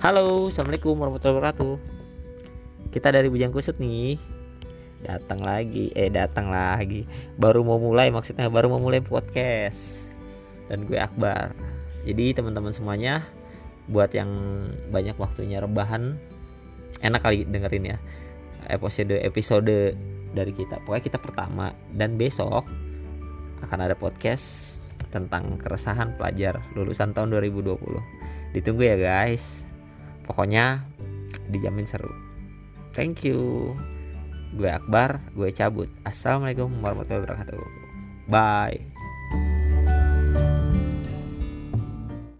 Halo, assalamualaikum warahmatullahi wabarakatuh. Kita dari Bujang Kusut nih. Datang lagi, eh datang lagi. Baru mau mulai maksudnya baru mau mulai podcast. Dan gue Akbar. Jadi teman-teman semuanya buat yang banyak waktunya rebahan enak kali dengerin ya episode episode dari kita. Pokoknya kita pertama dan besok akan ada podcast tentang keresahan pelajar lulusan tahun 2020. Ditunggu ya guys pokoknya dijamin seru. Thank you. Gue Akbar gue cabut. Assalamualaikum warahmatullahi wabarakatuh. Bye